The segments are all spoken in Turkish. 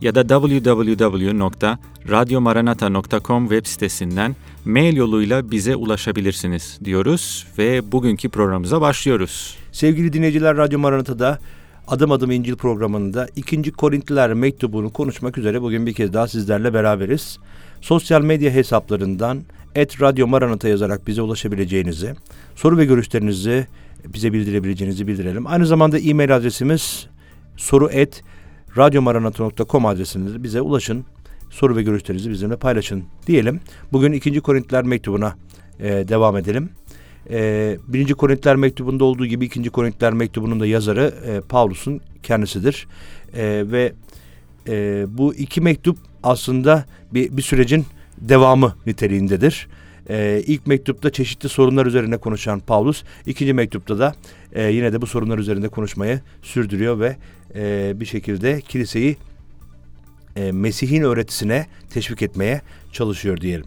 ya da www.radyomaranata.com web sitesinden mail yoluyla bize ulaşabilirsiniz diyoruz ve bugünkü programımıza başlıyoruz. Sevgili dinleyiciler Radyo Maranata'da Adım Adım İncil programında 2. Korintliler mektubunu konuşmak üzere bugün bir kez daha sizlerle beraberiz. Sosyal medya hesaplarından et Radyo Maranata yazarak bize ulaşabileceğinizi, soru ve görüşlerinizi bize bildirebileceğinizi bildirelim. Aynı zamanda e-mail adresimiz soru et radyomaranata.com adresinde bize ulaşın. Soru ve görüşlerinizi bizimle paylaşın diyelim. Bugün 2. Korintliler mektubuna e, devam edelim. E, 1. Korintliler mektubunda olduğu gibi 2. Korintliler mektubunun da yazarı e, Pavlus'un kendisidir. E, ve e, bu iki mektup aslında bir, bir sürecin devamı niteliğindedir. E, ilk mektupta çeşitli sorunlar üzerine konuşan Paulus, ikinci mektupta da e, yine de bu sorunlar üzerinde konuşmayı sürdürüyor ve e, bir şekilde kiliseyi e, Mesih'in öğretisine teşvik etmeye çalışıyor diyelim.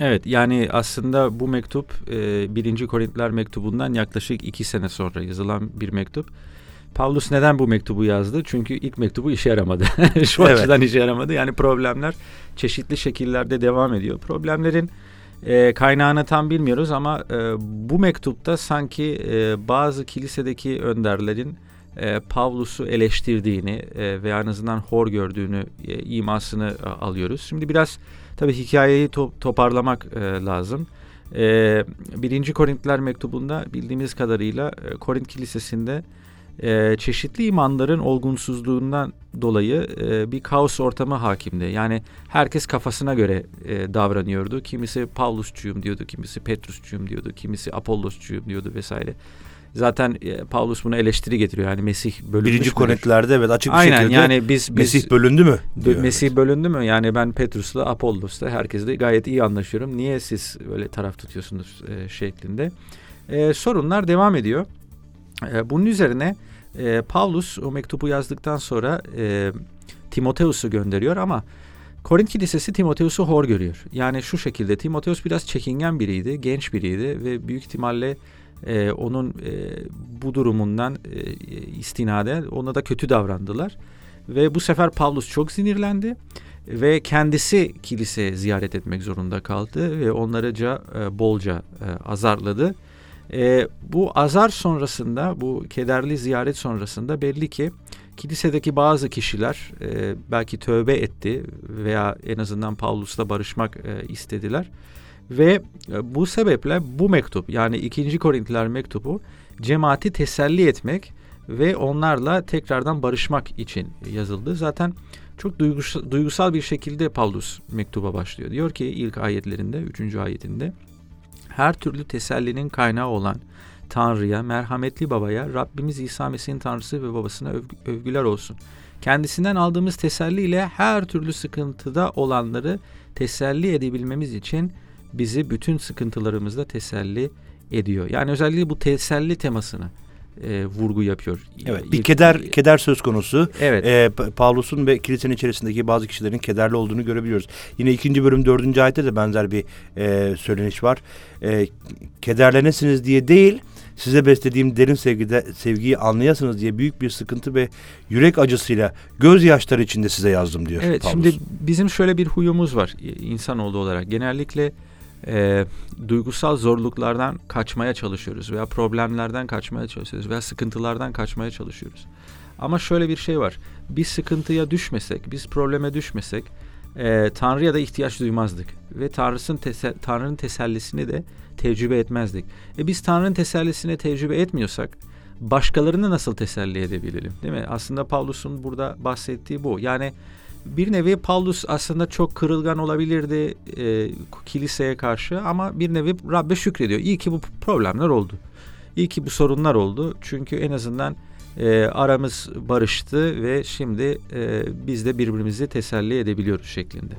Evet yani aslında bu mektup e, 1. Korintiler mektubundan yaklaşık iki sene sonra yazılan bir mektup. Pavlus neden bu mektubu yazdı? Çünkü ilk mektubu işe yaramadı. Şu Evet. açıdan işe yaramadı. Yani problemler çeşitli şekillerde devam ediyor. Problemlerin e, kaynağını tam bilmiyoruz ama e, bu mektupta sanki e, bazı kilisedeki önderlerin e, Pavlus'u eleştirdiğini e, ve en azından hor gördüğünü e, imasını e, alıyoruz. Şimdi biraz tabii hikayeyi to- toparlamak e, lazım. E, 1. Korintliler mektubunda bildiğimiz kadarıyla e, Korint Kilisesi'nde e, çeşitli imanların olgunsuzluğundan dolayı e, bir kaos ortamı hakimdi. Yani herkes kafasına göre e, davranıyordu. Kimisi Pavlusçuyum diyordu, kimisi Petrusçuyum diyordu, kimisi Apollosçuyum diyordu vesaire. Zaten e, Paulus buna eleştiri getiriyor. Yani Mesih bölünmüş Birinci müdür? Korintlilerde evet açık bir Aynen şekilde yani biz, biz Mesih bölündü mü? Diyor. Mesih bölündü mü? Yani ben Petrus'la Apollos'la herkesle gayet iyi anlaşıyorum. Niye siz öyle taraf tutuyorsunuz e, şeklinde. E, sorunlar devam ediyor. E, bunun üzerine e, Paulus o mektubu yazdıktan sonra e, Timoteus'u gönderiyor ama Korint Kilisesi Timoteus'u hor görüyor. Yani şu şekilde Timoteus biraz çekingen biriydi, genç biriydi ve büyük ihtimalle e, onun e, bu durumundan e, istinaden ona da kötü davrandılar. Ve bu sefer Pavlus çok sinirlendi ve kendisi kilise ziyaret etmek zorunda kaldı ve onlarca e, bolca e, azarladı. E, bu azar sonrasında, bu kederli ziyaret sonrasında belli ki kilisedeki bazı kişiler e, belki tövbe etti veya en azından Pavlus'la barışmak e, istediler. Ve e, bu sebeple bu mektup yani 2. Korintliler mektubu cemaati teselli etmek ve onlarla tekrardan barışmak için yazıldı. Zaten çok duygusal, duygusal bir şekilde Paulus mektuba başlıyor. Diyor ki ilk ayetlerinde, 3. ayetinde her türlü tesellinin kaynağı olan Tanrı'ya, merhametli babaya, Rabbimiz İsa Mesih'in Tanrısı ve babasına övgü- övgüler olsun. Kendisinden aldığımız teselliyle her türlü sıkıntıda olanları teselli edebilmemiz için bizi bütün sıkıntılarımızda teselli ediyor. Yani özellikle bu teselli temasına e, vurgu yapıyor. Evet, bir İlk- keder keder söz konusu. Evet. Pa- Pavlus'un ve kilisenin içerisindeki bazı kişilerin kederli olduğunu görebiliyoruz. Yine ikinci bölüm dördüncü ayette de benzer bir e, söyleniş var. E, kederlenesiniz diye değil, size beslediğim derin sevgide sevgiyi anlayasınız diye büyük bir sıkıntı ve yürek acısıyla gözyaşları içinde size yazdım diyor. Evet Pavlus. şimdi bizim şöyle bir huyumuz var e, insanoğlu olarak. Genellikle e, duygusal zorluklardan kaçmaya çalışıyoruz veya problemlerden kaçmaya çalışıyoruz veya sıkıntılardan kaçmaya çalışıyoruz. Ama şöyle bir şey var. Biz sıkıntıya düşmesek, biz probleme düşmesek e, Tanrı'ya da ihtiyaç duymazdık. Ve Tanrı'nın tese Tanrı'nın tesellisini de tecrübe etmezdik. E biz Tanrı'nın tesellisini tecrübe etmiyorsak başkalarını nasıl teselli edebilelim? Değil mi? Aslında Paulus'un burada bahsettiği bu. Yani bir nevi Paulus aslında çok kırılgan olabilirdi e, kiliseye karşı ama bir nevi Rabbe şükrediyor. İyi ki bu problemler oldu. İyi ki bu sorunlar oldu. Çünkü en azından e, aramız barıştı ve şimdi e, biz de birbirimizi teselli edebiliyoruz şeklinde.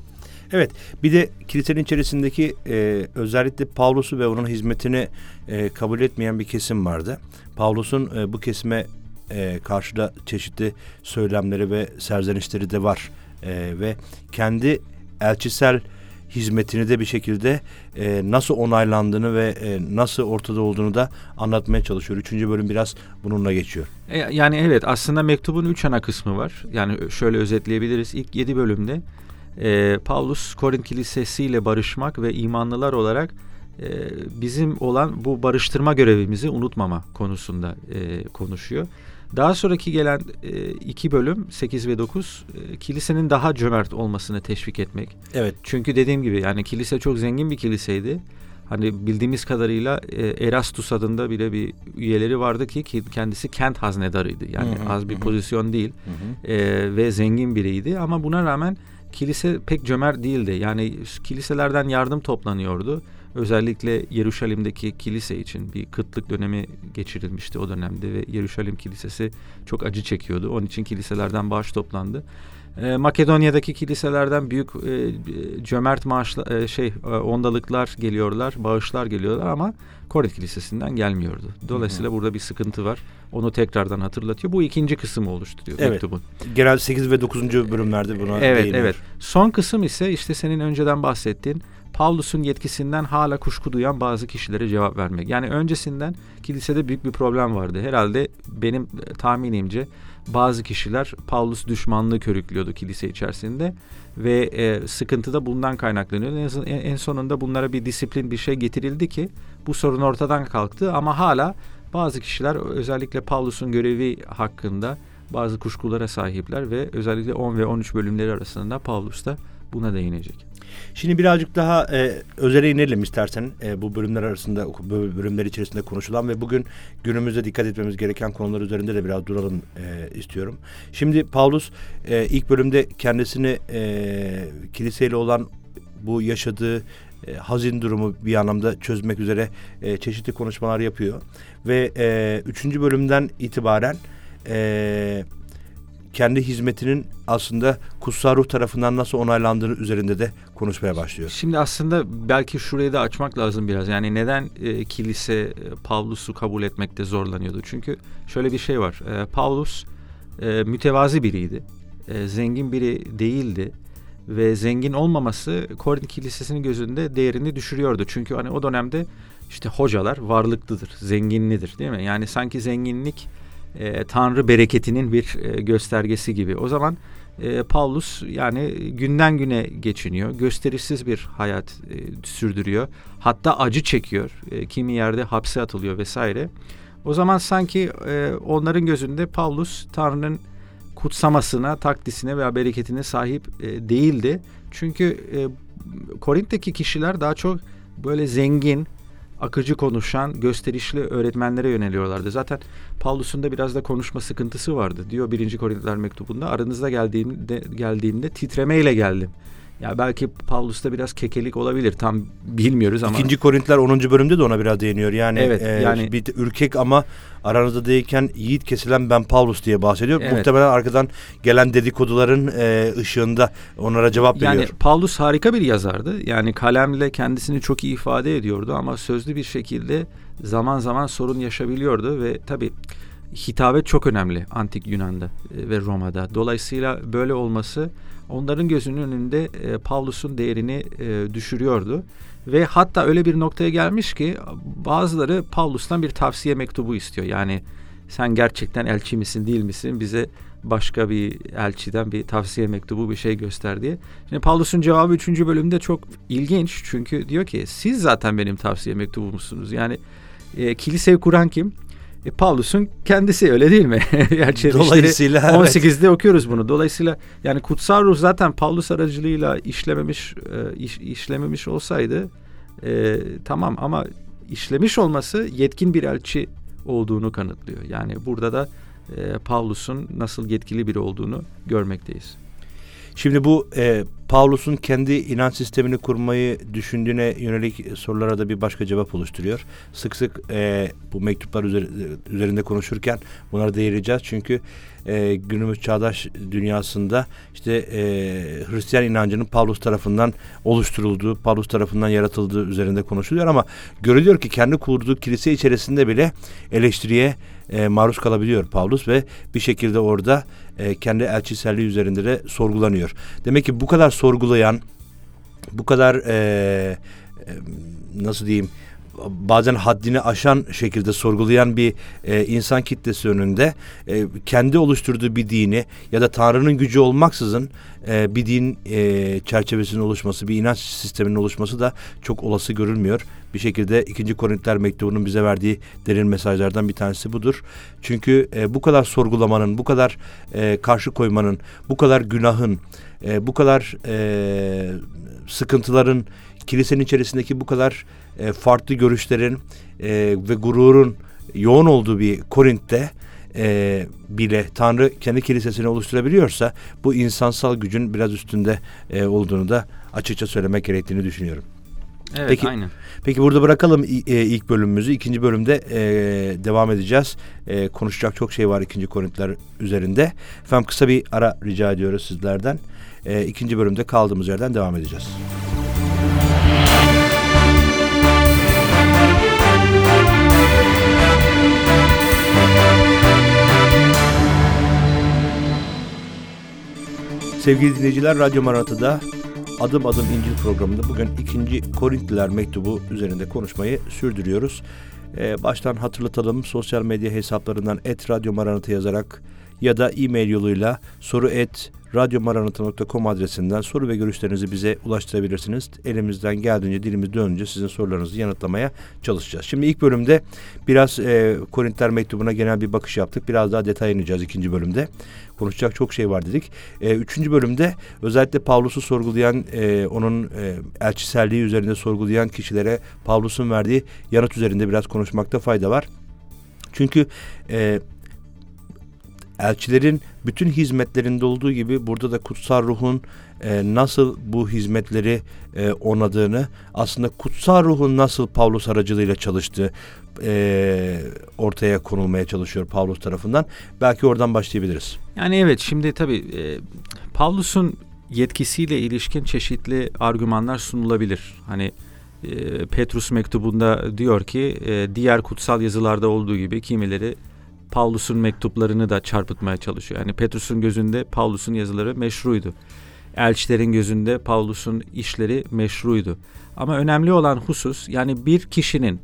Evet bir de kilisenin içerisindeki e, özellikle Pavlus'u ve onun hizmetini e, kabul etmeyen bir kesim vardı. Pavlus'un e, bu kesime e, karşı da çeşitli söylemleri ve serzenişleri de var. E, ve kendi elçisel hizmetini de bir şekilde e, nasıl onaylandığını ve e, nasıl ortada olduğunu da anlatmaya çalışıyor. Üçüncü bölüm biraz bununla geçiyor. E, yani evet aslında mektubun üç ana kısmı var. Yani şöyle özetleyebiliriz. İlk yedi bölümde e, Paulus Korint Kilisesi ile barışmak ve imanlılar olarak e, bizim olan bu barıştırma görevimizi unutmama konusunda e, konuşuyor. Daha sonraki gelen e, iki bölüm 8 ve 9 e, kilisenin daha cömert olmasını teşvik etmek. Evet. Çünkü dediğim gibi yani kilise çok zengin bir kiliseydi. Hani bildiğimiz kadarıyla e, Erastus adında bile bir üyeleri vardı ki kendisi kent haznedarıydı. Yani hı hı, az bir hı. pozisyon değil hı hı. E, ve zengin biriydi ama buna rağmen kilise pek cömert değildi. Yani kiliselerden yardım toplanıyordu. Özellikle Yeruşalim'deki kilise için bir kıtlık dönemi geçirilmişti o dönemde ve Yeruşalim Kilisesi çok acı çekiyordu. Onun için kiliselerden bağış toplandı. Ee, Makedonya'daki kiliselerden büyük e, cömert maaşla e, şey e, ondalıklar geliyorlar, bağışlar geliyorlar ama Korint Kilisesi'nden gelmiyordu. Dolayısıyla hı hı. burada bir sıkıntı var. Onu tekrardan hatırlatıyor. Bu ikinci kısmı oluşturuyor evet. mektubun. Genel 8 ve 9. bölümlerde buna Evet, değiniyor. evet. Son kısım ise işte senin önceden bahsettiğin Paulus'un yetkisinden hala kuşku duyan bazı kişilere cevap vermek. Yani öncesinden kilisede büyük bir problem vardı. Herhalde benim e, tahminimce bazı kişiler Paulus düşmanlığı körüklüyordu kilise içerisinde ve e, sıkıntı da bundan kaynaklanıyor. En, en sonunda bunlara bir disiplin bir şey getirildi ki bu sorun ortadan kalktı ama hala bazı kişiler özellikle Paulus'un görevi hakkında bazı kuşkulara sahipler ve özellikle 10 ve 13 bölümleri arasında Paulus da buna değinecek. Şimdi birazcık daha e, özele inelim istersen e, bu bölümler arasında bölümler içerisinde konuşulan ve bugün günümüzde dikkat etmemiz gereken konular üzerinde de biraz duralım e, istiyorum. Şimdi Paulus e, ilk bölümde kendisini e, kiliseyle olan bu yaşadığı e, hazin durumu bir anlamda çözmek üzere e, çeşitli konuşmalar yapıyor ve e, üçüncü bölümden itibaren e, kendi hizmetinin aslında kutsal ruh tarafından nasıl onaylandığını üzerinde de konuşmaya başlıyor. Şimdi aslında belki şurayı da açmak lazım biraz. Yani neden e, kilise e, Pavlus'u kabul etmekte zorlanıyordu? Çünkü şöyle bir şey var. E, Pavlus e, mütevazi biriydi. E, zengin biri değildi ve zengin olmaması Korint Kilisesi'nin gözünde değerini düşürüyordu. Çünkü hani o dönemde işte hocalar varlıklıdır, zenginlidir değil mi? Yani sanki zenginlik e, Tanrı bereketinin bir e, göstergesi gibi. O zaman e, Paulus yani günden güne geçiniyor. Gösterişsiz bir hayat e, sürdürüyor. Hatta acı çekiyor. E, kimi yerde hapse atılıyor vesaire. O zaman sanki e, onların gözünde Paulus Tanrı'nın kutsamasına, takdisine veya bereketine sahip e, değildi. Çünkü e, Korint'teki kişiler daha çok böyle zengin, akıcı konuşan, gösterişli öğretmenlere yöneliyorlardı. Zaten Paulus'un da biraz da konuşma sıkıntısı vardı. Diyor 1. Korintiler mektubunda aranızda geldiğimde, geldiğimde titremeyle geldim. Ya belki Paulus'ta biraz kekelik olabilir. Tam bilmiyoruz ama. İkinci Korintler 10. bölümde de ona biraz değiniyor. Yani, evet, e, yani bir ürkek ama aranızda değilken yiğit kesilen ben Paulus diye bahsediyor. Evet. Muhtemelen arkadan gelen dedikoduların e, ışığında onlara cevap veriyor. Yani Paulus harika bir yazardı. Yani kalemle kendisini çok iyi ifade ediyordu ama sözlü bir şekilde zaman zaman sorun yaşabiliyordu ve tabii hitabet çok önemli antik Yunan'da e, ve Roma'da. Dolayısıyla böyle olması onların gözünün önünde e, Pavlus'un değerini e, düşürüyordu. Ve hatta öyle bir noktaya gelmiş ki bazıları Pavlus'tan bir tavsiye mektubu istiyor. Yani sen gerçekten elçi misin değil misin bize başka bir elçiden bir tavsiye mektubu bir şey göster diye. Şimdi Pavlus'un cevabı 3. bölümde çok ilginç. Çünkü diyor ki siz zaten benim tavsiye mektubumsunuz. Yani e, kiliseyi kuran kim? E, Pavlus'un kendisi öyle değil mi? Dolayısıyla 18'de evet. okuyoruz bunu. Dolayısıyla yani kutsal ruh zaten Pavlus aracılığıyla işlememiş e, iş, işlememiş olsaydı e, tamam ama işlemiş olması yetkin bir elçi olduğunu kanıtlıyor. Yani burada da e, Pavlus'un nasıl yetkili biri olduğunu görmekteyiz. Şimdi bu e, Paulus'un kendi inanç sistemini kurmayı düşündüğüne yönelik sorulara da bir başka cevap oluşturuyor. Sık sık e, bu mektuplar üzerinde konuşurken bunlara değineceğiz. Çünkü e, günümüz çağdaş dünyasında işte e, Hristiyan inancının Paulus tarafından oluşturulduğu, Paulus tarafından yaratıldığı üzerinde konuşuluyor ama görülüyor ki kendi kurduğu kilise içerisinde bile eleştiriye e, maruz kalabiliyor Paulus ve bir şekilde orada e, kendi elçiselliği üzerinde de sorgulanıyor. Demek ki bu kadar sorgulayan, bu kadar e, e, nasıl diyeyim bazen haddini aşan şekilde sorgulayan bir e, insan kitlesi önünde e, kendi oluşturduğu bir dini ya da Tanrı'nın gücü olmaksızın e, bir din e, çerçevesinin oluşması, bir inanç sisteminin oluşması da çok olası görülmüyor. Bir şekilde 2. Korintiler mektubunun bize verdiği derin mesajlardan bir tanesi budur. Çünkü e, bu kadar sorgulamanın, bu kadar e, karşı koymanın, bu kadar günahın, e, bu kadar e, sıkıntıların kilisenin içerisindeki bu kadar e, farklı görüşlerin e, ve gururun yoğun olduğu bir Korint'te e, bile Tanrı kendi kilisesini oluşturabiliyorsa bu insansal gücün biraz üstünde e, olduğunu da açıkça söylemek gerektiğini düşünüyorum. Evet peki, aynen. Peki burada bırakalım e, ilk bölümümüzü. İkinci bölümde e, devam edeceğiz. E, konuşacak çok şey var ikinci Korintiler üzerinde. Efendim kısa bir ara rica ediyoruz sizlerden. E, ikinci bölümde kaldığımız yerden devam edeceğiz. Sevgili dinleyiciler, Radyo Maratı'da Adım Adım İncil programında bugün ikinci Korintliler mektubu üzerinde konuşmayı sürdürüyoruz. Ee, baştan hatırlatalım, sosyal medya hesaplarından et Radyo Maranatı yazarak ya da e-mail yoluyla soru et radyomaranatı.com adresinden soru ve görüşlerinizi bize ulaştırabilirsiniz. Elimizden geldiğince dilimiz dönünce sizin sorularınızı yanıtlamaya çalışacağız. Şimdi ilk bölümde biraz e, Korintler mektubuna genel bir bakış yaptık. Biraz daha detay ineceğiz ikinci bölümde. Konuşacak çok şey var dedik. E, üçüncü bölümde özellikle Pavlus'u sorgulayan, e, onun e, elçiselliği üzerinde sorgulayan kişilere Pavlus'un verdiği yanıt üzerinde biraz konuşmakta fayda var. Çünkü e, elçilerin bütün hizmetlerinde olduğu gibi burada da kutsal ruhun e, nasıl bu hizmetleri e, onadığını aslında kutsal ruhun nasıl Pavlus aracılığıyla çalıştığı e, ortaya konulmaya çalışıyor Pavlus tarafından. Belki oradan başlayabiliriz. Yani evet şimdi tabii e, Pavlus'un yetkisiyle ilişkin çeşitli argümanlar sunulabilir. Hani e, Petrus mektubunda diyor ki e, diğer kutsal yazılarda olduğu gibi kimileri Paulus'un mektuplarını da çarpıtmaya çalışıyor. Yani Petrus'un gözünde Paulus'un yazıları meşruydu. Elçilerin gözünde Paulus'un işleri meşruydu. Ama önemli olan husus yani bir kişinin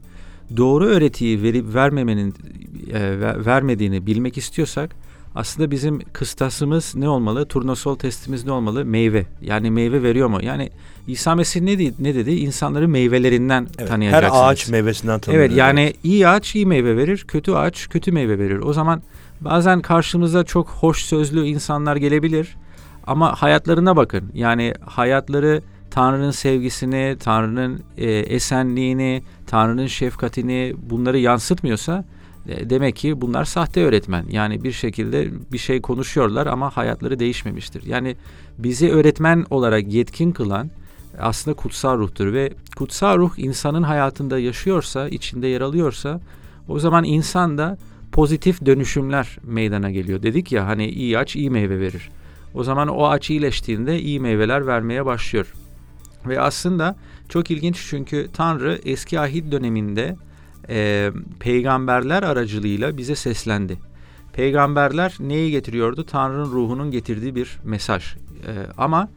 doğru öğretiyi verip vermemenin e, vermediğini bilmek istiyorsak aslında bizim kıstasımız ne olmalı? Turnasol testimiz ne olmalı? Meyve. Yani meyve veriyor mu? Yani İsa Mesih ne dedi? Ne dedi? İnsanları meyvelerinden evet, tanıyacaksınız. Her ağaç meyvesinden tanınır. Evet yani iyi ağaç iyi meyve verir, kötü ağaç kötü meyve verir. O zaman bazen karşımıza çok hoş sözlü insanlar gelebilir ama hayatlarına bakın. Yani hayatları Tanrı'nın sevgisini, Tanrı'nın e, esenliğini, Tanrı'nın şefkatini bunları yansıtmıyorsa demek ki bunlar sahte öğretmen. Yani bir şekilde bir şey konuşuyorlar ama hayatları değişmemiştir. Yani bizi öğretmen olarak yetkin kılan aslında kutsal ruhtur ve kutsal ruh insanın hayatında yaşıyorsa, içinde yer alıyorsa o zaman insan da pozitif dönüşümler meydana geliyor. Dedik ya hani iyi aç iyi meyve verir. O zaman o ağaç iyileştiğinde iyi meyveler vermeye başlıyor. Ve aslında çok ilginç çünkü Tanrı eski ahit döneminde e, peygamberler aracılığıyla bize seslendi. Peygamberler neyi getiriyordu? Tanrı'nın ruhunun getirdiği bir mesaj. E, ama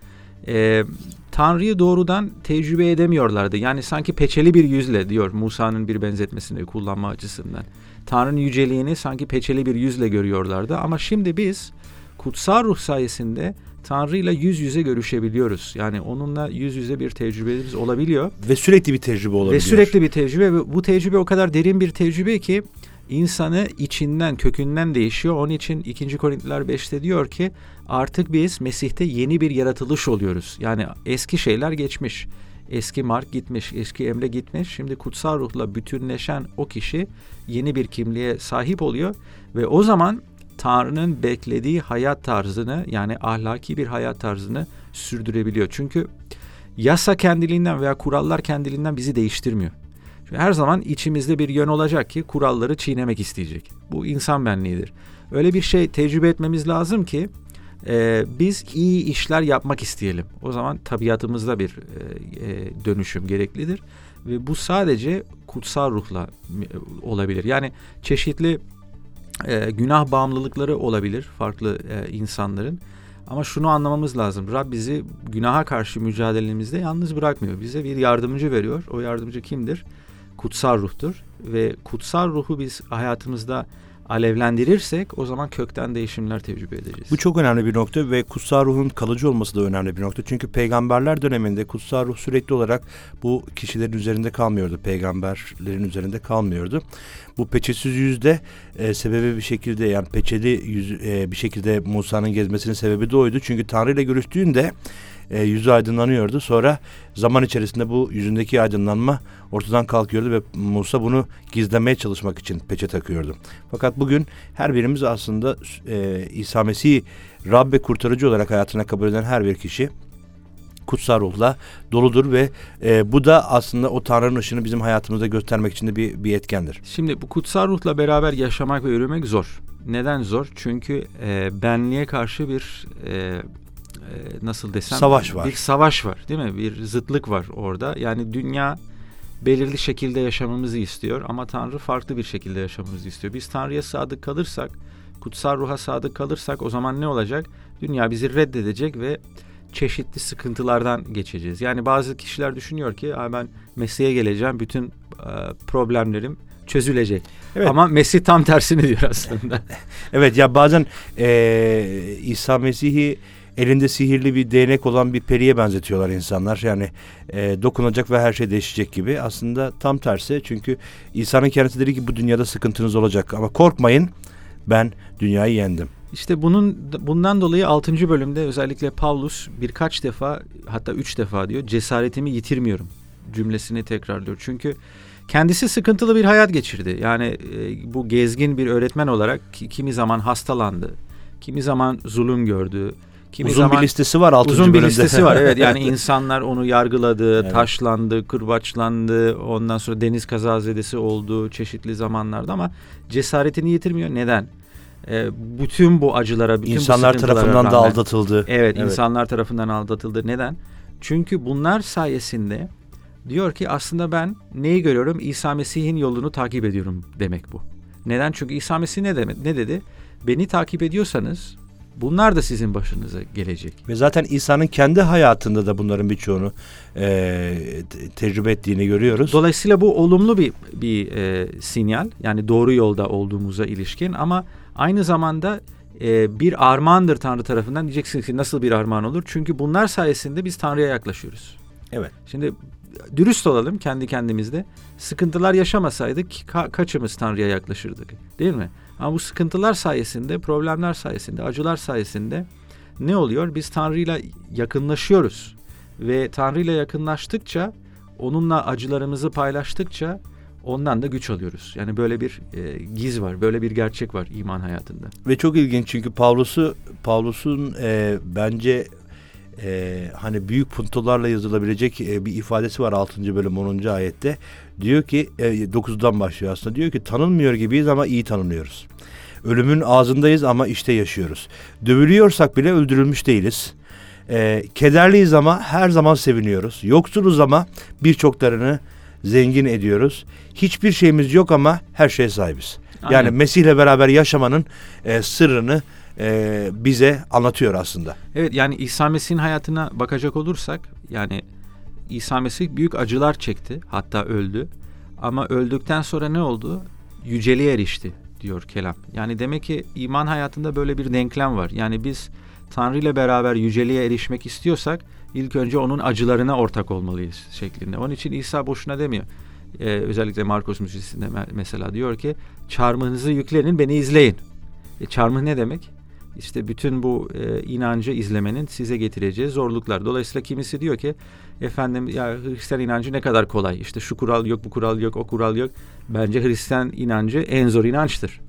e, Tanrı'yı doğrudan tecrübe edemiyorlardı. Yani sanki peçeli bir yüzle diyor Musa'nın bir benzetmesini kullanma açısından. Tanrı'nın yüceliğini sanki peçeli bir yüzle görüyorlardı. Ama şimdi biz kutsal ruh sayesinde Tanrı'yla yüz yüze görüşebiliyoruz. Yani onunla yüz yüze bir tecrübemiz olabiliyor. Ve sürekli bir tecrübe olabiliyor. Ve sürekli bir tecrübe ve bu tecrübe o kadar derin bir tecrübe ki insanı içinden, kökünden değişiyor. Onun için 2. Korintiler 5'te diyor ki artık biz Mesih'te yeni bir yaratılış oluyoruz. Yani eski şeyler geçmiş. Eski Mark gitmiş, eski Emre gitmiş. Şimdi kutsal ruhla bütünleşen o kişi yeni bir kimliğe sahip oluyor ve o zaman Tanrı'nın beklediği hayat tarzını yani ahlaki bir hayat tarzını sürdürebiliyor. Çünkü yasa kendiliğinden veya kurallar kendiliğinden bizi değiştirmiyor. Çünkü her zaman içimizde bir yön olacak ki kuralları çiğnemek isteyecek. Bu insan benliğidir. Öyle bir şey tecrübe etmemiz lazım ki e, biz iyi işler yapmak isteyelim. O zaman tabiatımızda bir e, e, dönüşüm gereklidir ve bu sadece kutsal ruhla olabilir. Yani çeşitli e, günah bağımlılıkları olabilir farklı e, insanların. Ama şunu anlamamız lazım. Rab bizi günaha karşı mücadelemizde yalnız bırakmıyor. Bize bir yardımcı veriyor. O yardımcı kimdir? Kutsal ruhtur. Ve kutsal ruhu biz hayatımızda alevlendirirsek o zaman kökten değişimler tecrübe edeceğiz. Bu çok önemli bir nokta ve kutsal ruhun kalıcı olması da önemli bir nokta. Çünkü peygamberler döneminde kutsal ruh sürekli olarak bu kişilerin üzerinde kalmıyordu. Peygamberlerin üzerinde kalmıyordu. Bu peçesiz yüzde e, sebebi bir şekilde yani peçeli yüz, e, bir şekilde Musa'nın gezmesinin sebebi de oydu. Çünkü Tanrı ile görüştüğünde e, yüzü aydınlanıyordu. Sonra zaman içerisinde bu yüzündeki aydınlanma ortadan kalkıyordu ve Musa bunu gizlemeye çalışmak için peçe takıyordu. Fakat bugün her birimiz aslında e, İsa Mesih'i Rab kurtarıcı olarak hayatına kabul eden her bir kişi kutsal ruhla doludur ve e, bu da aslında o Tanrı'nın ışığını bizim hayatımızda göstermek için de bir, bir etkendir. Şimdi bu kutsal ruhla beraber yaşamak ve yürümek zor. Neden zor? Çünkü e, benliğe karşı bir e, nasıl desem savaş var. Bir savaş var değil mi? Bir zıtlık var orada. Yani dünya belirli şekilde yaşamamızı istiyor ama Tanrı farklı bir şekilde yaşamamızı istiyor. Biz Tanrı'ya sadık kalırsak, kutsal ruha sadık kalırsak o zaman ne olacak? Dünya bizi reddedecek ve çeşitli sıkıntılardan geçeceğiz. Yani bazı kişiler düşünüyor ki ben Mesih'e geleceğim, bütün e, problemlerim çözülecek. Evet. Ama Mesih tam tersini diyor aslında. evet ya bazen e, İsa Mesih'i elinde sihirli bir değnek olan bir periye benzetiyorlar insanlar. Yani e, dokunacak ve her şey değişecek gibi. Aslında tam tersi. Çünkü İsa'nın kendisi dedi ki bu dünyada sıkıntınız olacak ama korkmayın ben dünyayı yendim. İşte bunun bundan dolayı 6. bölümde özellikle Paulus birkaç defa hatta üç defa diyor cesaretimi yitirmiyorum cümlesini tekrarlıyor. Çünkü kendisi sıkıntılı bir hayat geçirdi. Yani e, bu gezgin bir öğretmen olarak kimi zaman hastalandı, kimi zaman zulüm gördü, Kimi uzun zaman, bir listesi var 6. Uzun bölümde. bir listesi var evet yani insanlar onu yargıladı, evet. taşlandı, kırbaçlandı, ondan sonra deniz kazazedesi oldu çeşitli zamanlarda ama cesaretini yitirmiyor. Neden? Ee, bütün bu acılara, bütün insanlar bu tarafından rağmen, da aldatıldı. Evet, evet, insanlar tarafından aldatıldı. Neden? Çünkü bunlar sayesinde diyor ki aslında ben neyi görüyorum? İsa Mesih'in yolunu takip ediyorum demek bu. Neden? Çünkü İsa Mesih ne, demek, ne dedi? Beni takip ediyorsanız Bunlar da sizin başınıza gelecek. Ve zaten İsa'nın kendi hayatında da bunların birçoğunu e, tecrübe ettiğini görüyoruz. Dolayısıyla bu olumlu bir bir e, sinyal. Yani doğru yolda olduğumuza ilişkin ama aynı zamanda e, bir armağandır Tanrı tarafından. Diyeceksiniz ki nasıl bir armağan olur? Çünkü bunlar sayesinde biz Tanrı'ya yaklaşıyoruz. Evet. Şimdi dürüst olalım kendi kendimizde. Sıkıntılar yaşamasaydık ka- kaçımız Tanrı'ya yaklaşırdık değil mi? Ama bu sıkıntılar sayesinde, problemler sayesinde, acılar sayesinde ne oluyor? Biz Tanrı'yla yakınlaşıyoruz. Ve Tanrı'yla yakınlaştıkça, onunla acılarımızı paylaştıkça ondan da güç alıyoruz. Yani böyle bir e, giz var, böyle bir gerçek var iman hayatında. Ve çok ilginç çünkü Pavlus'u Pavlus'un e, bence e, hani büyük puntolarla yazılabilecek e, bir ifadesi var 6. bölüm 10. ayette. Diyor ki e, 9'dan başlıyor aslında. Diyor ki tanınmıyor gibiyiz ama iyi tanınıyoruz. Ölümün ağzındayız ama işte yaşıyoruz. Dövülüyorsak bile öldürülmüş değiliz. E, kederliyiz ama her zaman seviniyoruz. Yoksuluz ama birçoklarını zengin ediyoruz. Hiçbir şeyimiz yok ama her şeye sahibiz. Aynen. Yani Mesih'le beraber yaşamanın e, sırrını e, bize anlatıyor aslında. Evet yani İsa Mesih'in hayatına bakacak olursak yani İsa Mesih büyük acılar çekti hatta öldü ama öldükten sonra ne oldu? Yüceliğe erişti diyor kelam. Yani demek ki iman hayatında böyle bir denklem var. Yani biz Tanrı ile beraber yüceliğe erişmek istiyorsak ilk önce onun acılarına ortak olmalıyız şeklinde. Onun için İsa boşuna demiyor. Ee, özellikle Markus Müjdesi'nde mesela diyor ki çarmıhınızı yüklenin beni izleyin. E, çarmıh ne demek? İşte bütün bu e, inancı izlemenin size getireceği zorluklar. Dolayısıyla kimisi diyor ki efendim ya Hristiyan inancı ne kadar kolay. İşte şu kural yok, bu kural yok, o kural yok. Bence Hristiyan inancı en zor inançtır.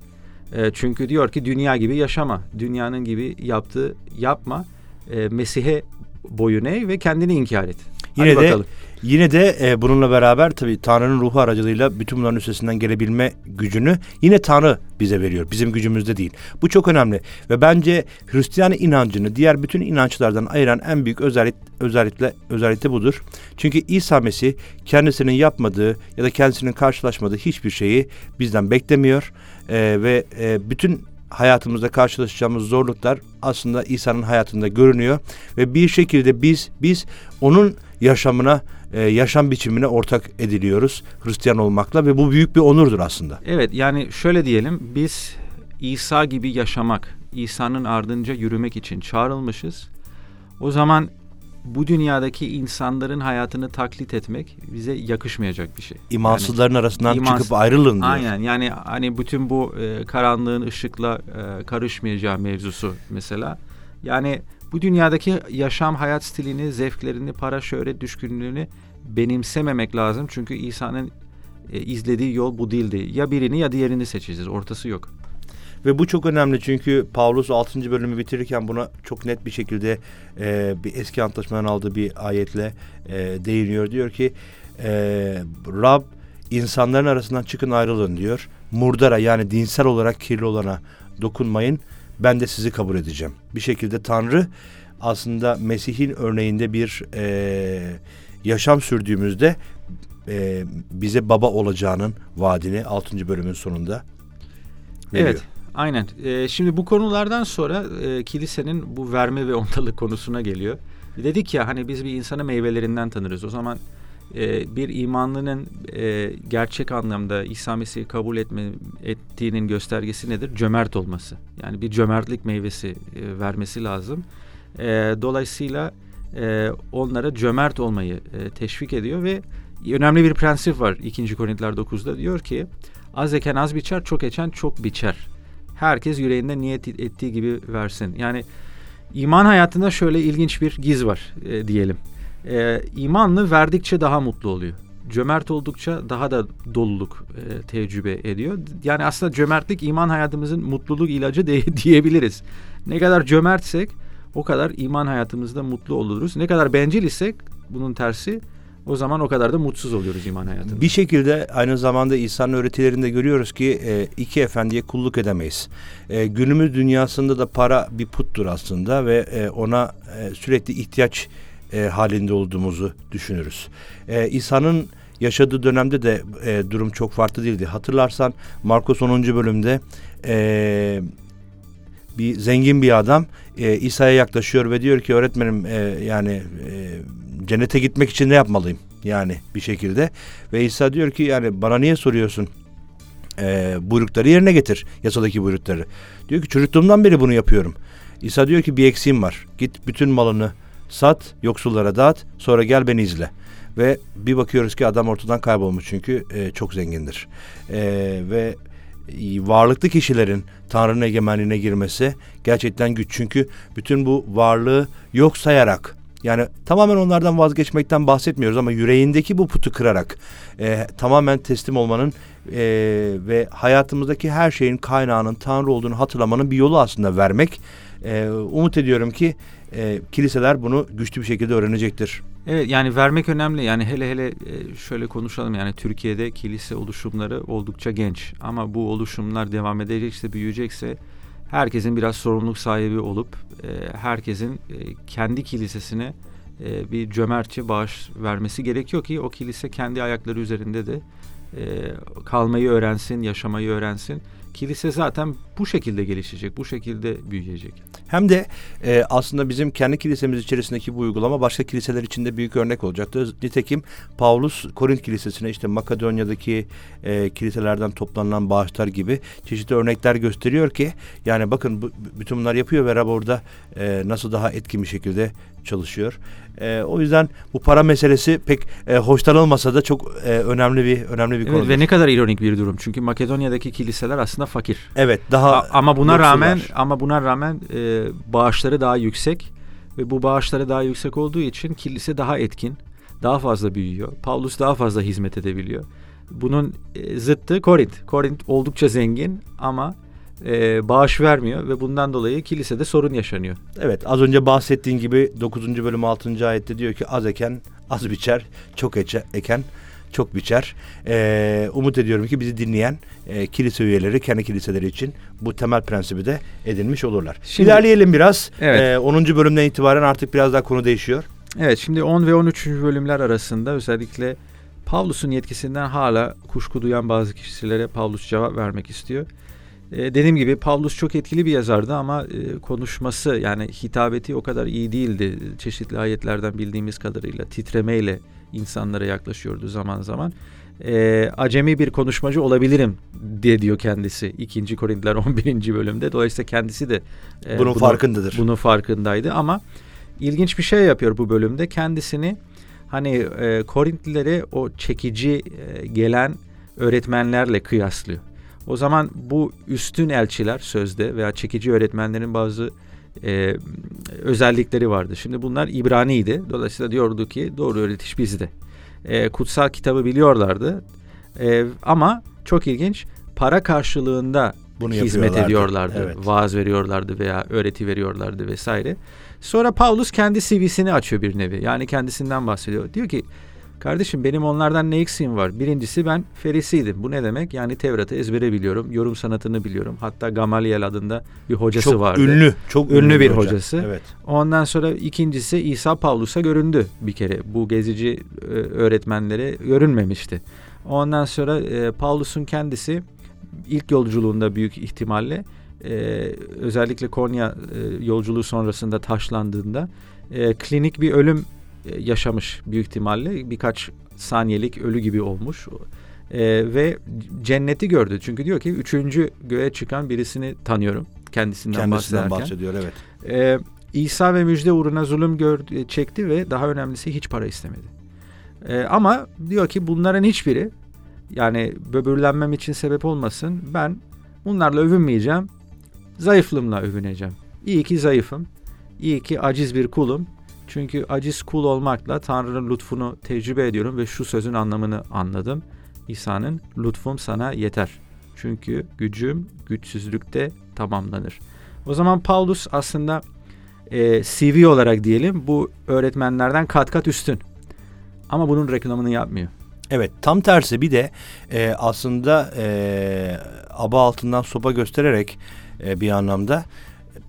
E, çünkü diyor ki dünya gibi yaşama. Dünyanın gibi yaptığı yapma. E, Mesih'e boyun eğ ve kendini inkar et. Yine Hadi de bakalım. Yine de e, bununla beraber tabii Tanrı'nın ruhu aracılığıyla bütün bunların üstesinden gelebilme gücünü yine Tanrı bize veriyor. Bizim gücümüzde değil. Bu çok önemli ve bence Hristiyan inancını diğer bütün inançlardan ayıran en büyük özellik özellikle özellikle budur. Çünkü İsa Mesih kendisinin yapmadığı ya da kendisinin karşılaşmadığı hiçbir şeyi bizden beklemiyor e, ve e, bütün hayatımızda karşılaşacağımız zorluklar aslında İsa'nın hayatında görünüyor ve bir şekilde biz biz onun yaşamına e, yaşam biçimine ortak ediliyoruz Hristiyan olmakla ve bu büyük bir onurdur aslında. Evet yani şöyle diyelim biz İsa gibi yaşamak, İsa'nın ardınca yürümek için çağrılmışız. O zaman bu dünyadaki insanların hayatını taklit etmek bize yakışmayacak bir şey. İmansızların yani, arasından imans, çıkıp ayrılın diyor. Aynen yani hani bütün bu e, karanlığın ışıkla e, karışmayacağı mevzusu mesela. Yani bu dünyadaki yaşam hayat stilini, zevklerini, para, şöhret düşkünlüğünü benimsememek lazım. Çünkü İsa'nın e, izlediği yol bu değildi. Ya birini ya diğerini seçeceğiz. Ortası yok. Ve bu çok önemli çünkü Paulus 6. bölümü bitirirken buna çok net bir şekilde e, bir eski antlaşmadan aldığı bir ayetle e, değiniyor. Diyor ki e, Rab insanların arasından çıkın ayrılın diyor. Murdara yani dinsel olarak kirli olana dokunmayın ben de sizi kabul edeceğim. Bir şekilde Tanrı aslında Mesih'in örneğinde bir e, yaşam sürdüğümüzde e, bize baba olacağının vaadini 6. bölümün sonunda veriyor. Evet. Aynen. Ee, şimdi bu konulardan sonra e, kilisenin bu verme ve ondalık konusuna geliyor. Dedik ya hani biz bir insanı meyvelerinden tanırız. O zaman e, bir imanlının e, gerçek anlamda İsa Mesih'i kabul etme, ettiğinin göstergesi nedir? Cömert olması. Yani bir cömertlik meyvesi e, vermesi lazım. E, dolayısıyla e, onlara cömert olmayı e, teşvik ediyor ve önemli bir prensip var 2. Korintiler 9'da diyor ki az eken az biçer, çok eken çok biçer. Herkes yüreğinde niyet ettiği gibi versin. Yani iman hayatında şöyle ilginç bir giz var e, diyelim e, imanlı verdikçe daha mutlu oluyor. Cömert oldukça daha da doluluk e, tecrübe ediyor. Yani aslında cömertlik iman hayatımızın mutluluk ilacı de, diyebiliriz. Ne kadar cömertsek o kadar iman hayatımızda mutlu oluruz. Ne kadar bencil isek bunun tersi o zaman o kadar da mutsuz oluyoruz iman hayatında. Bir şekilde aynı zamanda İsa'nın öğretilerinde görüyoruz ki e, iki efendiye kulluk edemeyiz. E, günümüz dünyasında da para bir puttur aslında ve e, ona e, sürekli ihtiyaç e, halinde olduğumuzu düşünürüz. E, İsa'nın yaşadığı dönemde de e, durum çok farklı değildi. Hatırlarsan Markus 10. bölümde e, bir zengin bir adam e, İsa'ya yaklaşıyor ve diyor ki öğretmenim e, yani e, cennete gitmek için ne yapmalıyım? Yani bir şekilde ve İsa diyor ki yani bana niye soruyorsun? E, buyrukları yerine getir yasadaki buyrukları. Diyor ki çocukluğumdan beri bunu yapıyorum. İsa diyor ki bir eksiğim var. Git bütün malını Sat, yoksullara dağıt, sonra gel beni izle. Ve bir bakıyoruz ki adam ortadan kaybolmuş çünkü e, çok zengindir. E, ve varlıklı kişilerin Tanrı'nın egemenliğine girmesi gerçekten güç. Çünkü bütün bu varlığı yok sayarak yani tamamen onlardan vazgeçmekten bahsetmiyoruz ama yüreğindeki bu putu kırarak e, tamamen teslim olmanın e, ve hayatımızdaki her şeyin kaynağının Tanrı olduğunu hatırlamanın bir yolu aslında vermek. E, umut ediyorum ki e, kiliseler bunu güçlü bir şekilde öğrenecektir. Evet yani vermek önemli. Yani hele hele e, şöyle konuşalım yani Türkiye'de kilise oluşumları oldukça genç ama bu oluşumlar devam edecekse, büyüyecekse herkesin biraz sorumluluk sahibi olup e, herkesin e, kendi kilisesine bir cömertçe bağış vermesi gerekiyor ki o kilise kendi ayakları üzerinde de kalmayı öğrensin, yaşamayı öğrensin. Kilise zaten bu şekilde gelişecek, bu şekilde büyüyecek. Hem de e, aslında bizim kendi kilisemiz içerisindeki bu uygulama başka kiliseler için de büyük örnek olacaktır. Nitekim Paulus Korint Kilisesi'ne işte Makedonya'daki e, kiliselerden toplanan bağışlar gibi çeşitli örnekler gösteriyor ki yani bakın bu, bütün bunlar yapıyor ve orada e, nasıl daha etkin bir şekilde çalışıyor. E, o yüzden bu para meselesi pek e, hoşlanılmasa da çok e, önemli bir önemli bir evet, konu. Ve ne kadar ironik bir durum. Çünkü Makedonya'daki kiliseler aslında fakir. Evet, daha A, ama buna rağmen ama buna rağmen e, bağışları daha yüksek ve bu bağışları daha yüksek olduğu için kilise daha etkin, daha fazla büyüyor. Paulus daha fazla hizmet edebiliyor. Bunun e, zıttı Korint. Korint oldukça zengin ama e, bağış vermiyor ve bundan dolayı kilisede sorun yaşanıyor. Evet az önce bahsettiğin gibi 9. bölüm 6. ayette diyor ki az eken az biçer, çok eçe, eken çok biçer. Ee, umut ediyorum ki bizi dinleyen e, kilise üyeleri kendi kiliseleri için bu temel prensibi de edinmiş olurlar. Şimdi- İlerleyelim biraz. Evet. Ee, 10. bölümden itibaren artık biraz daha konu değişiyor. Evet şimdi 10 ve 13. bölümler arasında özellikle Pavlus'un yetkisinden hala kuşku duyan bazı kişilere Pavlus cevap vermek istiyor. Ee, dediğim gibi Pavlus çok etkili bir yazardı ama e, konuşması yani hitabeti o kadar iyi değildi. Çeşitli ayetlerden bildiğimiz kadarıyla titremeyle insanlara yaklaşıyordu zaman zaman. Ee, acemi bir konuşmacı olabilirim diye diyor kendisi 2. Korintiler 11. bölümde. Dolayısıyla kendisi de e, Bunun bunu- farkındadır. bunun farkındaydı ama ilginç bir şey yapıyor bu bölümde. Kendisini hani e, Korintlilere o çekici e, gelen öğretmenlerle kıyaslıyor. O zaman bu üstün elçiler sözde veya çekici öğretmenlerin bazı e, özellikleri vardı. Şimdi bunlar İbrani'ydi. Dolayısıyla diyordu ki doğru öğretiş bizde. E, kutsal kitabı biliyorlardı. E, ama çok ilginç para karşılığında Bunu hizmet ediyorlardı. Evet. Vaaz veriyorlardı veya öğreti veriyorlardı vesaire. Sonra Paulus kendi CV'sini açıyor bir nevi. Yani kendisinden bahsediyor. Diyor ki kardeşim benim onlardan ne eksiğim var? Birincisi ben ferisiydim. Bu ne demek? Yani Tevrat'ı ezbere biliyorum. Yorum sanatını biliyorum. Hatta Gamaliel adında bir hocası çok vardı. ünlü, çok Ünlü bir hoca. hocası. Evet. Ondan sonra ikincisi İsa Pavlus'a göründü bir kere. Bu gezici e, öğretmenlere görünmemişti. Ondan sonra e, Pavlus'un kendisi ilk yolculuğunda büyük ihtimalle e, özellikle Konya e, yolculuğu sonrasında taşlandığında e, klinik bir ölüm e, yaşamış büyük ihtimalle. Birkaç saniyelik ölü gibi olmuş. E, ve cenneti gördü. Çünkü diyor ki üçüncü göğe çıkan birisini tanıyorum. Kendisinden, Kendisinden bahsediyor evet. Ee, İsa ve müjde uğruna zulüm gör, çekti ve daha önemlisi hiç para istemedi. Ee, ama diyor ki bunların hiçbiri yani böbürlenmem için sebep olmasın. Ben bunlarla övünmeyeceğim. Zayıflığımla övüneceğim. İyi ki zayıfım. İyi ki aciz bir kulum. Çünkü aciz kul olmakla Tanrı'nın lütfunu tecrübe ediyorum ve şu sözün anlamını anladım. İsa'nın lütfum sana yeter. Çünkü gücüm güçsüzlükte tamamlanır. O zaman Paulus aslında e, CV olarak diyelim bu öğretmenlerden kat kat üstün. Ama bunun reklamını yapmıyor. Evet tam tersi bir de e, aslında e, aba altından sopa göstererek e, bir anlamda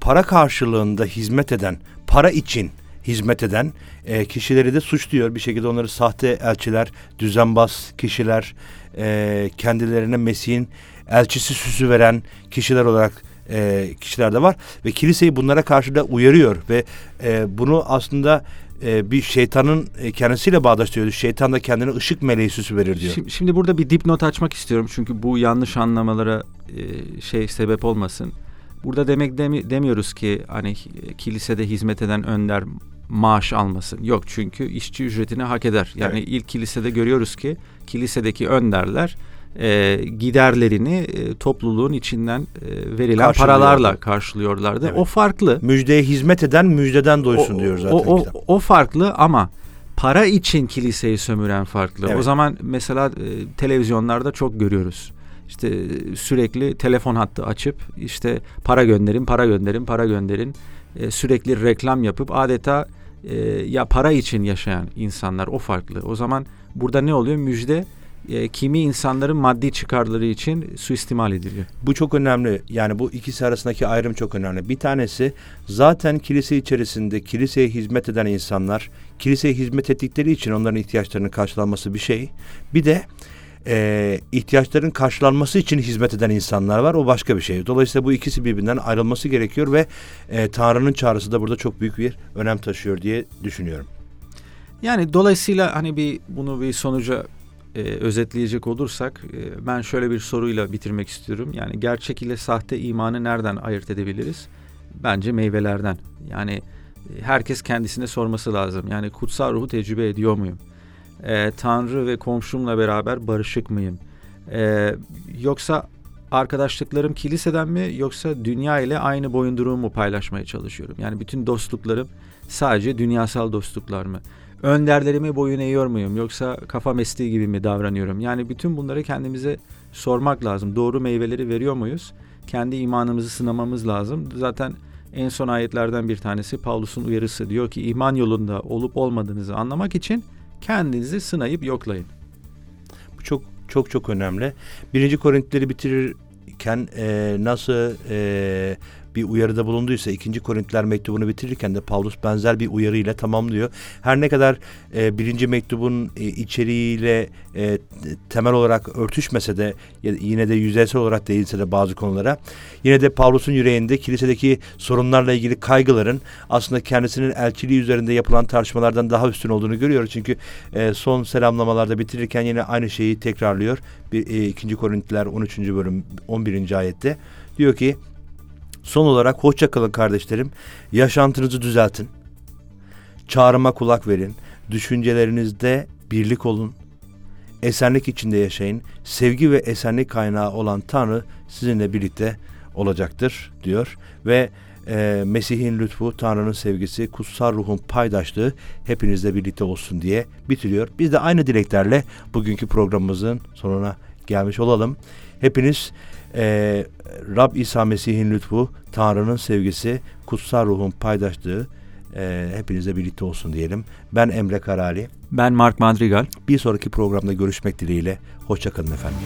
para karşılığında hizmet eden, para için hizmet eden e, kişileri de suçluyor. Bir şekilde onları sahte elçiler, düzenbaz kişiler, e, kendilerine Mesih'in elçisi süsü veren kişiler olarak e, kişiler de var. Ve kiliseyi bunlara karşı da uyarıyor ve e, bunu aslında e, bir şeytanın e, kendisiyle bağdaştırıyor. Şeytan da kendine ışık meleği süsü verir diyor. Şimdi, şimdi burada bir dipnot açmak istiyorum çünkü bu yanlış anlamalara e, şey sebep olmasın. Burada demek demi, demiyoruz ki hani kilisede hizmet eden önder maaş almasın. Yok çünkü işçi ücretini hak eder. Yani Evet. ilk kilisede görüyoruz ki kilisedeki önderler e, giderlerini e, topluluğun içinden e, verilen paralarla karşılıyorlardı. Evet. O farklı. Müjdeye hizmet eden müjdeden doysun diyor zaten o, o, kitap. o farklı ama para için kiliseyi sömüren farklı. Evet. O zaman mesela e, televizyonlarda çok görüyoruz. İşte sürekli telefon hattı açıp işte para gönderin, para gönderin, para gönderin. E, sürekli reklam yapıp adeta e, ya para için yaşayan insanlar o farklı. O zaman burada ne oluyor? Müjde e, kimi insanların maddi çıkarları için suistimal ediliyor. Bu çok önemli. Yani bu ikisi arasındaki ayrım çok önemli. Bir tanesi zaten kilise içerisinde kiliseye hizmet eden insanlar, kiliseye hizmet ettikleri için onların ihtiyaçlarının karşılanması bir şey. Bir de e, ihtiyaçların karşılanması için hizmet eden insanlar var. O başka bir şey. Dolayısıyla bu ikisi birbirinden ayrılması gerekiyor ve e, Tanrı'nın çağrısı da burada çok büyük bir önem taşıyor diye düşünüyorum. Yani dolayısıyla hani bir bunu bir sonuca e, özetleyecek olursak e, ben şöyle bir soruyla bitirmek istiyorum. Yani gerçek ile sahte imanı nereden ayırt edebiliriz? Bence meyvelerden. Yani e, herkes kendisine sorması lazım. Yani kutsal ruhu tecrübe ediyor muyum? E, Tanrı ve komşumla beraber barışık mıyım? E, yoksa arkadaşlıklarım kiliseden mi yoksa dünya ile aynı boyunduruğu mu paylaşmaya çalışıyorum? Yani bütün dostluklarım sadece dünyasal dostluklar mı? önderlerimi boyun eğiyor muyum yoksa kafa mesleği gibi mi davranıyorum? Yani bütün bunları kendimize sormak lazım. Doğru meyveleri veriyor muyuz? Kendi imanımızı sınamamız lazım. Zaten en son ayetlerden bir tanesi Paulus'un uyarısı diyor ki iman yolunda olup olmadığınızı anlamak için kendinizi sınayıp yoklayın. Bu çok çok çok önemli. Birinci Korintileri bitirirken e, nasıl e, bir uyarıda bulunduysa ikinci Korintiler mektubunu bitirirken de Paulus benzer bir uyarı ile tamamlıyor. Her ne kadar e, birinci mektubun e, içeriğiyle e, temel olarak örtüşmese de yine de yüzeysel olarak değilse de bazı konulara yine de Paulus'un yüreğinde kilisedeki sorunlarla ilgili kaygıların aslında kendisinin elçiliği üzerinde yapılan tartışmalardan daha üstün olduğunu görüyoruz. Çünkü e, son selamlamalarda bitirirken yine aynı şeyi tekrarlıyor. Bir, e, 2. Korintiler 13. bölüm 11. ayette diyor ki Son olarak hoşça kalın kardeşlerim. Yaşantınızı düzeltin. Çağrıma kulak verin. Düşüncelerinizde birlik olun. Esenlik içinde yaşayın. Sevgi ve esenlik kaynağı olan Tanrı sizinle birlikte olacaktır diyor. Ve e, Mesih'in lütfu, Tanrı'nın sevgisi, kutsal ruhun paydaşlığı hepinizle birlikte olsun diye bitiriyor. Biz de aynı dileklerle bugünkü programımızın sonuna gelmiş olalım. Hepiniz e, Rab İsa Mesih'in lütfu, Tanrı'nın sevgisi, kutsal ruhun paydaşlığı e, hepinize birlikte olsun diyelim. Ben Emre Karali. Ben Mark Madrigal. Bir sonraki programda görüşmek dileğiyle. Hoşçakalın efendim.